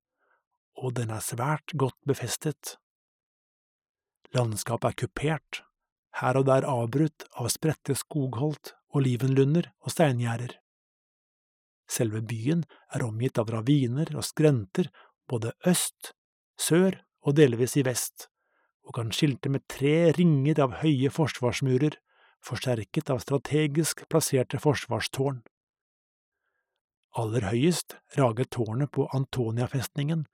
og den er svært godt befestet. Landskapet er kupert, her og der avbrutt av spredte skogholt, olivenlunder og steingjerder. Selve byen er omgitt av raviner og skrenter både øst, sør og delvis i vest, og kan skilte med tre ringer av høye forsvarsmurer, forsterket av strategisk plasserte forsvarstårn. Aller høyest rager tårnet på Antonia-festningen,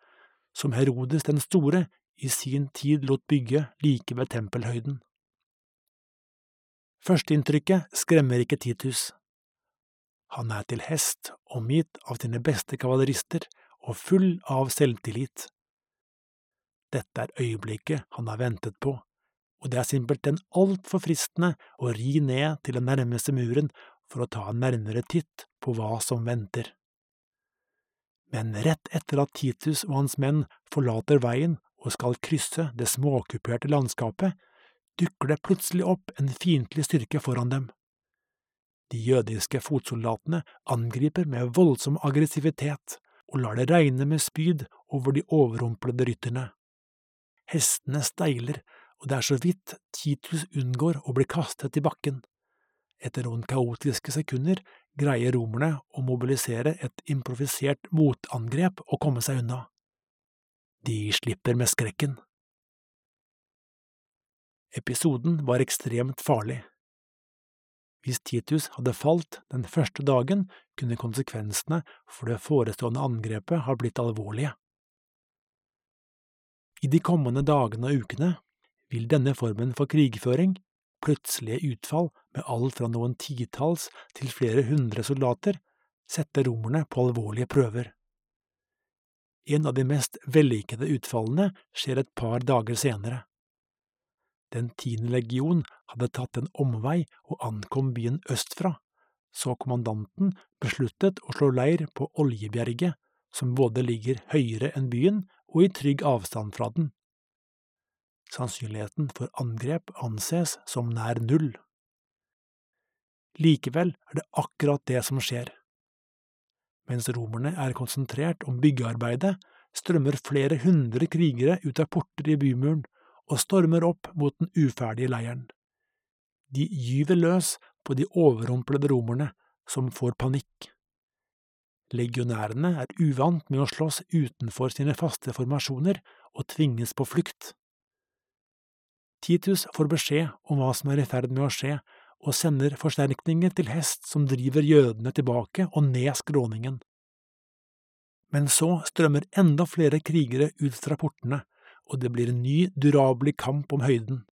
som Herodes den store i sin tid lot bygge like ved tempelhøyden. Førsteinntrykket skremmer ikke Titus. Han er til hest, omgitt av sine beste kavalerister og full av selvtillit. Dette er øyeblikket han har ventet på, og det er simpelthen altfor fristende å ri ned til den nærmeste muren for å ta en nærmere titt på hva som venter. Men rett etter at Titus og hans menn forlater veien og skal krysse det småkuperte landskapet, dukker det plutselig opp en fiendtlig styrke foran dem. De jødiske fotsoldatene angriper med voldsom aggressivitet og lar det regne med spyd over de overrumplede rytterne. Hestene steiler, og det er så vidt Titus unngår å bli kastet i bakken. Etter noen kaotiske sekunder greier romerne å mobilisere et improvisert motangrep og komme seg unna. De slipper med skrekken. Episoden var ekstremt farlig. Hvis Titus hadde falt den første dagen, kunne konsekvensene for det forestående angrepet ha blitt alvorlige. I de kommende dagene og ukene vil denne formen for krigføring, plutselige utfall med alt fra noen titalls til flere hundre soldater, sette romerne på alvorlige prøver. En av de mest vellykkede utfallene skjer et par dager senere. Den tiende legion hadde tatt en omvei og ankom byen østfra, så kommandanten besluttet å slå leir på Oljebjerget, som både ligger høyere enn byen og i trygg avstand fra den. Sannsynligheten for angrep anses som nær null. Likevel er det akkurat det som skjer. Mens romerne er konsentrert om byggearbeidet, strømmer flere hundre krigere ut av porter i bymuren og stormer opp mot den uferdige leiren. De gyver løs på de overrumplede romerne, som får panikk. Legionærene er uvant med å slåss utenfor sine faste formasjoner og tvinges på flukt. Titus får beskjed om hva som er i ferd med å skje, og sender forsterkninger til hest som driver jødene tilbake og ned skråningen. Men så strømmer enda flere krigere ut fra portene, og det blir en ny, durabelig kamp om høyden.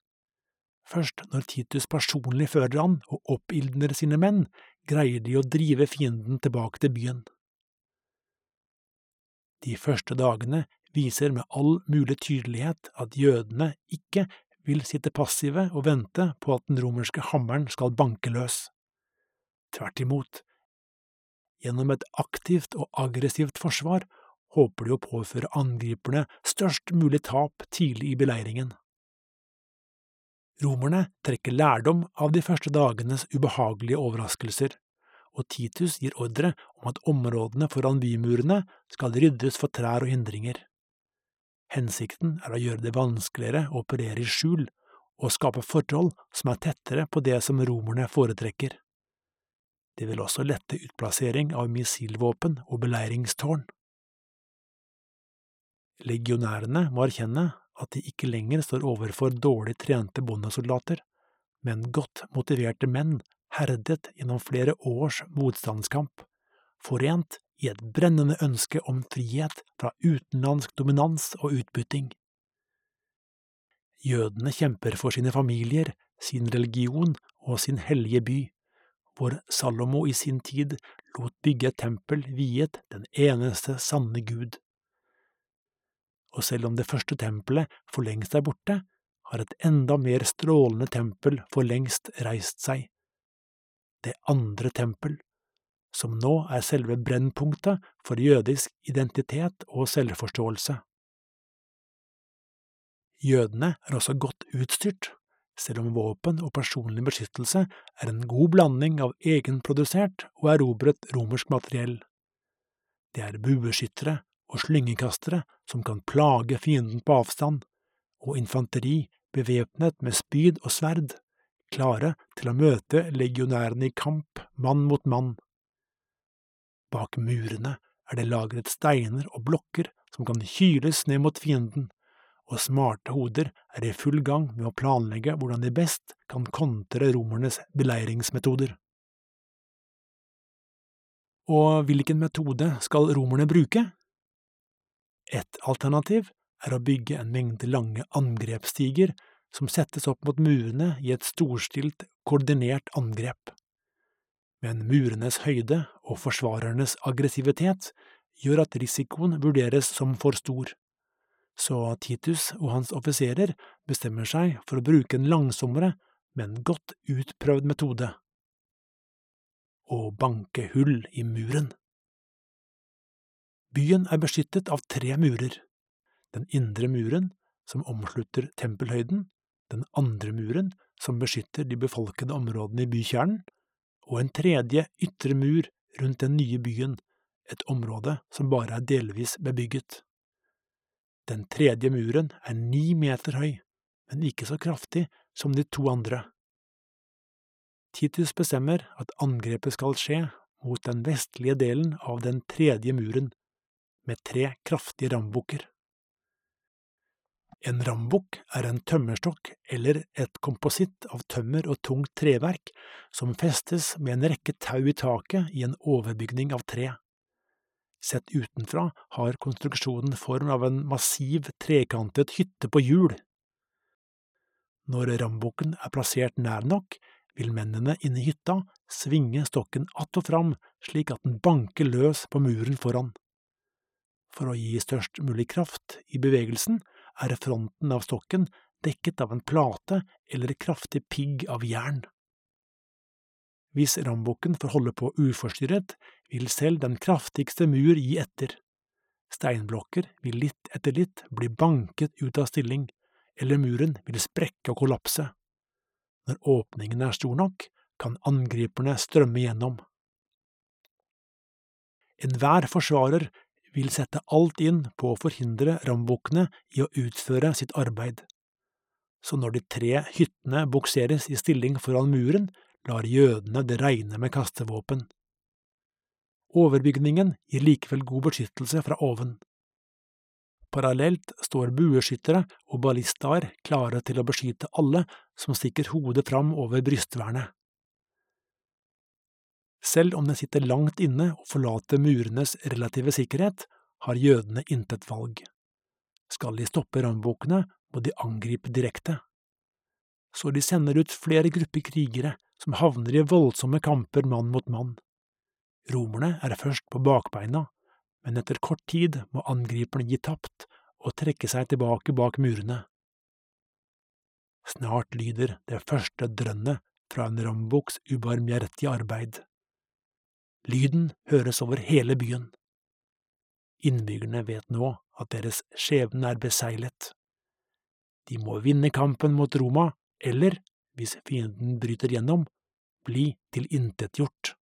Først når Titus personlig fører an og oppildner sine menn, greier de å drive fienden tilbake til byen. De første dagene viser med all mulig tydelighet at jødene ikke vil sitte passive og vente på at den romerske hammeren skal banke løs. Tvert imot, gjennom et aktivt og aggressivt forsvar håper de å påføre angriperne størst mulig tap tidlig i beleiringen. Romerne trekker lærdom av de første dagenes ubehagelige overraskelser, og Titus gir ordre om at områdene foran bymurene skal ryddes for trær og hindringer. Hensikten er å gjøre det vanskeligere å operere i skjul og skape forhold som er tettere på det som romerne foretrekker. Det vil også lette utplassering av missilvåpen og beleiringstårn. Legionærene må erkjenne at de ikke lenger står overfor dårlig trente bondesoldater, men godt motiverte menn herdet gjennom flere års motstandskamp, forent i et brennende ønske om frihet fra utenlandsk dominans og utbytting. Jødene kjemper for sine familier, sin religion og sin hellige by, hvor Salomo i sin tid lot bygge et tempel viet den eneste sanne Gud og selv om det første tempelet for lengst er borte, har et enda mer strålende tempel for lengst reist seg. Det andre tempel, som nå er selve brennpunktet for jødisk identitet og selvforståelse. Jødene er også godt utstyrt, selv om våpen og personlig beskyttelse er en god blanding av egenprodusert og erobret romersk materiell. Det er bueskyttere og slyngekastere som kan plage fienden på avstand, og infanteri bevæpnet med spyd og sverd, klare til å møte legionærene i kamp mann mot mann. Bak murene er det lagret steiner og blokker som kan kyles ned mot fienden, og smarte hoder er i full gang med å planlegge hvordan de best kan kontre romernes beleiringsmetoder. Og hvilken metode skal romerne bruke? Et alternativ er å bygge en mengde lange angrepsstiger som settes opp mot murene i et storstilt, koordinert angrep. Men murenes høyde og forsvarernes aggressivitet gjør at risikoen vurderes som for stor. Så Titus og hans offiserer bestemmer seg for å bruke en langsommere, men godt utprøvd metode – å banke hull i muren. Byen er beskyttet av tre murer, den indre muren, som omslutter tempelhøyden, den andre muren, som beskytter de befolkede områdene i bykjernen, og en tredje ytre mur rundt den nye byen, et område som bare er delvis bebygget. Den tredje muren er ni meter høy, men ikke så kraftig som de to andre. Titus bestemmer at angrepet skal skje mot den vestlige delen av den tredje muren, med tre kraftige rambukker. En rambukk er en tømmerstokk eller et kompositt av tømmer og tungt treverk som festes med en rekke tau i taket i en overbygning av tre. Sett utenfra har konstruksjonen form av en massiv, trekantet hytte på hjul. Når rambukken er plassert nær nok, vil mennene inne i hytta svinge stokken att og fram slik at den banker løs på muren foran. For å gi størst mulig kraft i bevegelsen er fronten av stokken dekket av en plate eller kraftig pigg av jern. Hvis rambukken får holde på uforstyrret, vil selv den kraftigste mur gi etter. Steinblokker vil litt etter litt bli banket ut av stilling, eller muren vil sprekke og kollapse. Når åpningen er stor nok, kan angriperne strømme gjennom. Enhver forsvarer vil sette alt inn på å forhindre rambukkene i å utføre sitt arbeid. Så når de tre hyttene bukseres i stilling foran muren, lar jødene det regne med kastevåpen. Overbygningen gir likevel god beskyttelse fra oven. Parallelt står bueskyttere og ballistaer klare til å beskytte alle som stikker hodet fram over brystvernet. Selv om den sitter langt inne og forlater murenes relative sikkerhet, har jødene intet valg. Skal de stoppe rambukene, må de angripe direkte. Så de sender ut flere grupper krigere som havner i voldsomme kamper mann mot mann. Romerne er først på bakbeina, men etter kort tid må angriperne gi tapt og trekke seg tilbake bak murene. Snart lyder det første drønnet fra en rambuks ubarmhjertige arbeid. Lyden høres over hele byen. Innbyggerne vet nå at deres skjebne er beseglet. De må vinne kampen mot Roma, eller hvis fienden bryter gjennom, bli tilintetgjort.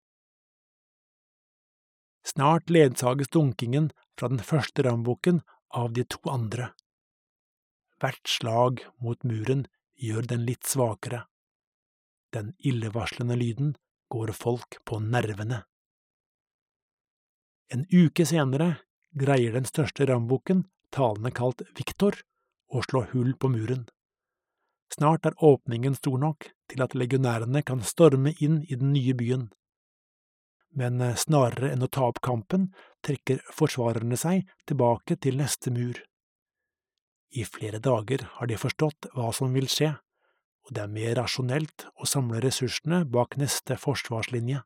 Snart ledsages dunkingen fra den første rambukken av de to andre. Hvert slag mot muren gjør den litt svakere. Den illevarslende lyden går folk på nervene. En uke senere greier den største rambukken, talende kalt Viktor, å slå hull på muren. Snart er åpningen stor nok til at legionærene kan storme inn i den nye byen. Men snarere enn å ta opp kampen, trekker forsvarerne seg tilbake til neste mur. I flere dager har de forstått hva som vil skje, og det er mer rasjonelt å samle ressursene bak neste forsvarslinje.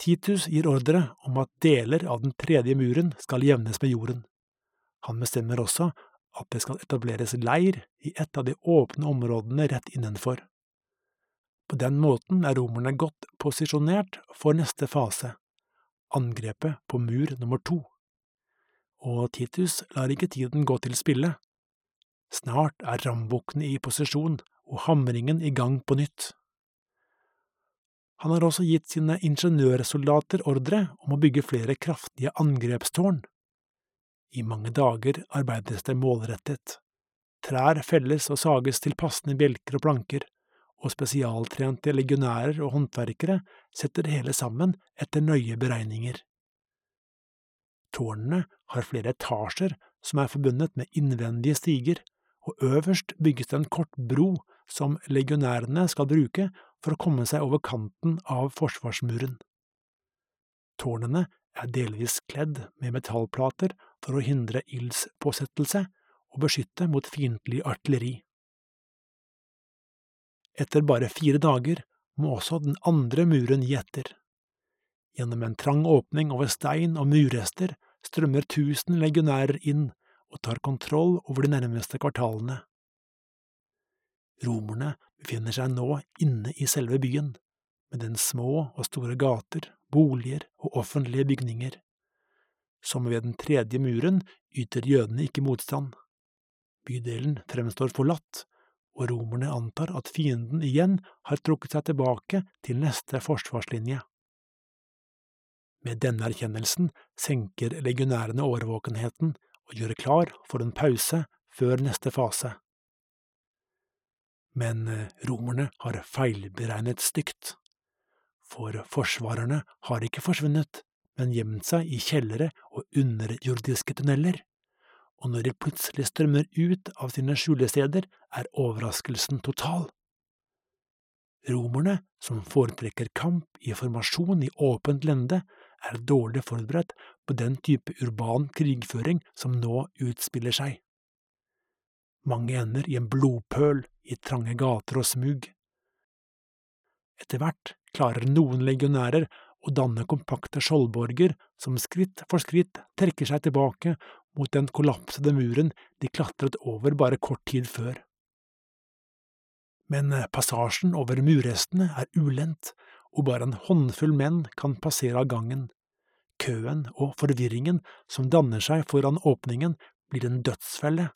Titus gir ordre om at deler av den tredje muren skal jevnes med jorden. Han bestemmer også at det skal etableres leir i et av de åpne områdene rett innenfor. På den måten er romerne godt posisjonert for neste fase, angrepet på mur nummer to. Og Titus lar ikke tiden gå til spille. Snart er rambukkene i posisjon og hamringen i gang på nytt. Han har også gitt sine ingeniørsoldater ordre om å bygge flere kraftige angrepstårn. I mange dager arbeides det målrettet. Trær felles og sages til passende bjelker og planker, og spesialtrente legionærer og håndverkere setter det hele sammen etter nøye beregninger. Tårnene har flere etasjer som er forbundet med innvendige stiger, og øverst bygges det en kort bro som legionærene skal bruke for å komme seg over kanten av forsvarsmuren. Tårnene er delvis kledd med metallplater for å hindre ildspåsettelse og beskytte mot fiendtlig artilleri. Etter bare fire dager må også den andre muren gi etter. Gjennom en trang åpning over stein og murrester strømmer tusen legionærer inn og tar kontroll over de nærmeste kvartalene. Romerne befinner seg nå inne i selve byen, med dens små og store gater, boliger og offentlige bygninger. Som ved den tredje muren yter jødene ikke motstand. Bydelen fremstår forlatt, og romerne antar at fienden igjen har trukket seg tilbake til neste forsvarslinje. Med denne erkjennelsen senker legionærene årvåkenheten og gjør klar for en pause før neste fase. Men eh, romerne har feilberegnet stygt. For forsvarerne har ikke forsvunnet, men gjemt seg i kjellere og underjordiske tunneler, og når de plutselig strømmer ut av sine skjulesteder, er overraskelsen total. Romerne, som foretrekker kamp i formasjon i åpent lende, er dårlig forberedt på den type urban krigføring som nå utspiller seg. Mange ender i en blodpøl i trange gater og smug. Etter hvert klarer noen legionærer å danne kompakte skjoldborger som skritt for skritt trekker seg tilbake mot den kollapsede muren de klatret over bare kort tid før. Men passasjen over murrestene er ulendt, og bare en håndfull menn kan passere av gangen. Køen og forvirringen som danner seg foran åpningen, blir en dødsfelle,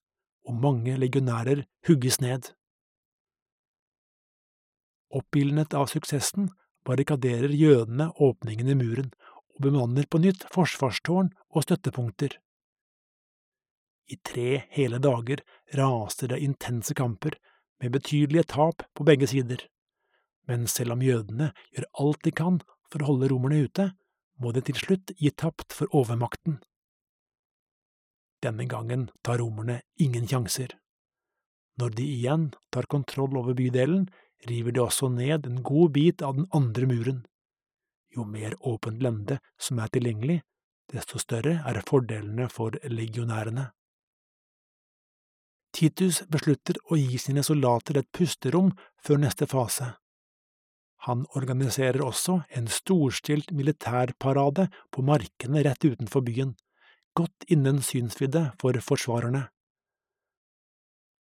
og mange legionærer hugges ned. Oppildnet av suksessen barrikaderer jødene åpningen i muren og bemanner på nytt forsvarstårn og støttepunkter. I tre hele dager raser det intense kamper, med betydelige tap på begge sider men selv om jødene gjør alt de kan for å holde romerne ute, må de til slutt gi tapt for overmakten. Denne gangen tar romerne ingen sjanser. Når de igjen tar kontroll over bydelen, river de også ned en god bit av den andre muren. Jo mer åpent lende som er tilgjengelig, desto større er fordelene for legionærene. Titus beslutter å gi sine soldater et pusterom før neste fase. Han organiserer også en storstilt militærparade på markene rett utenfor byen, godt innen synsvidde for forsvarerne.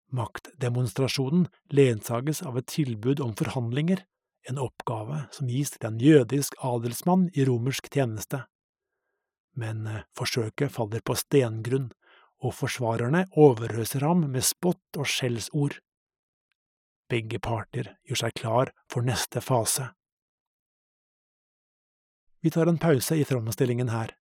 Maktdemonstrasjonen ledsages av et tilbud om forhandlinger, en oppgave som gis til en jødisk adelsmann i romersk tjeneste. Men eh, forsøket faller på stengrunn, og forsvarerne overøser ham med spott og skjellsord. Begge parter gjør seg klar for neste fase. Vi tar en pause i framstillingen her.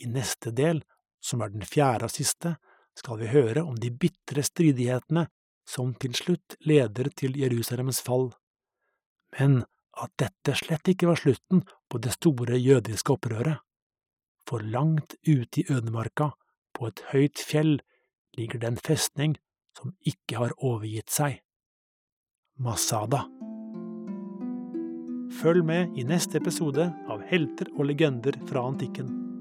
I neste del, som er den fjerde og siste, skal vi høre om de bitre stridighetene som til slutt leder til Jerusalems fall. Men at dette slett ikke var slutten på det store jødiske opprøret. For langt ute i ødemarka, på et høyt fjell, ligger det en festning som ikke har overgitt seg. Masada. Følg med i neste episode av Helter og legender fra antikken.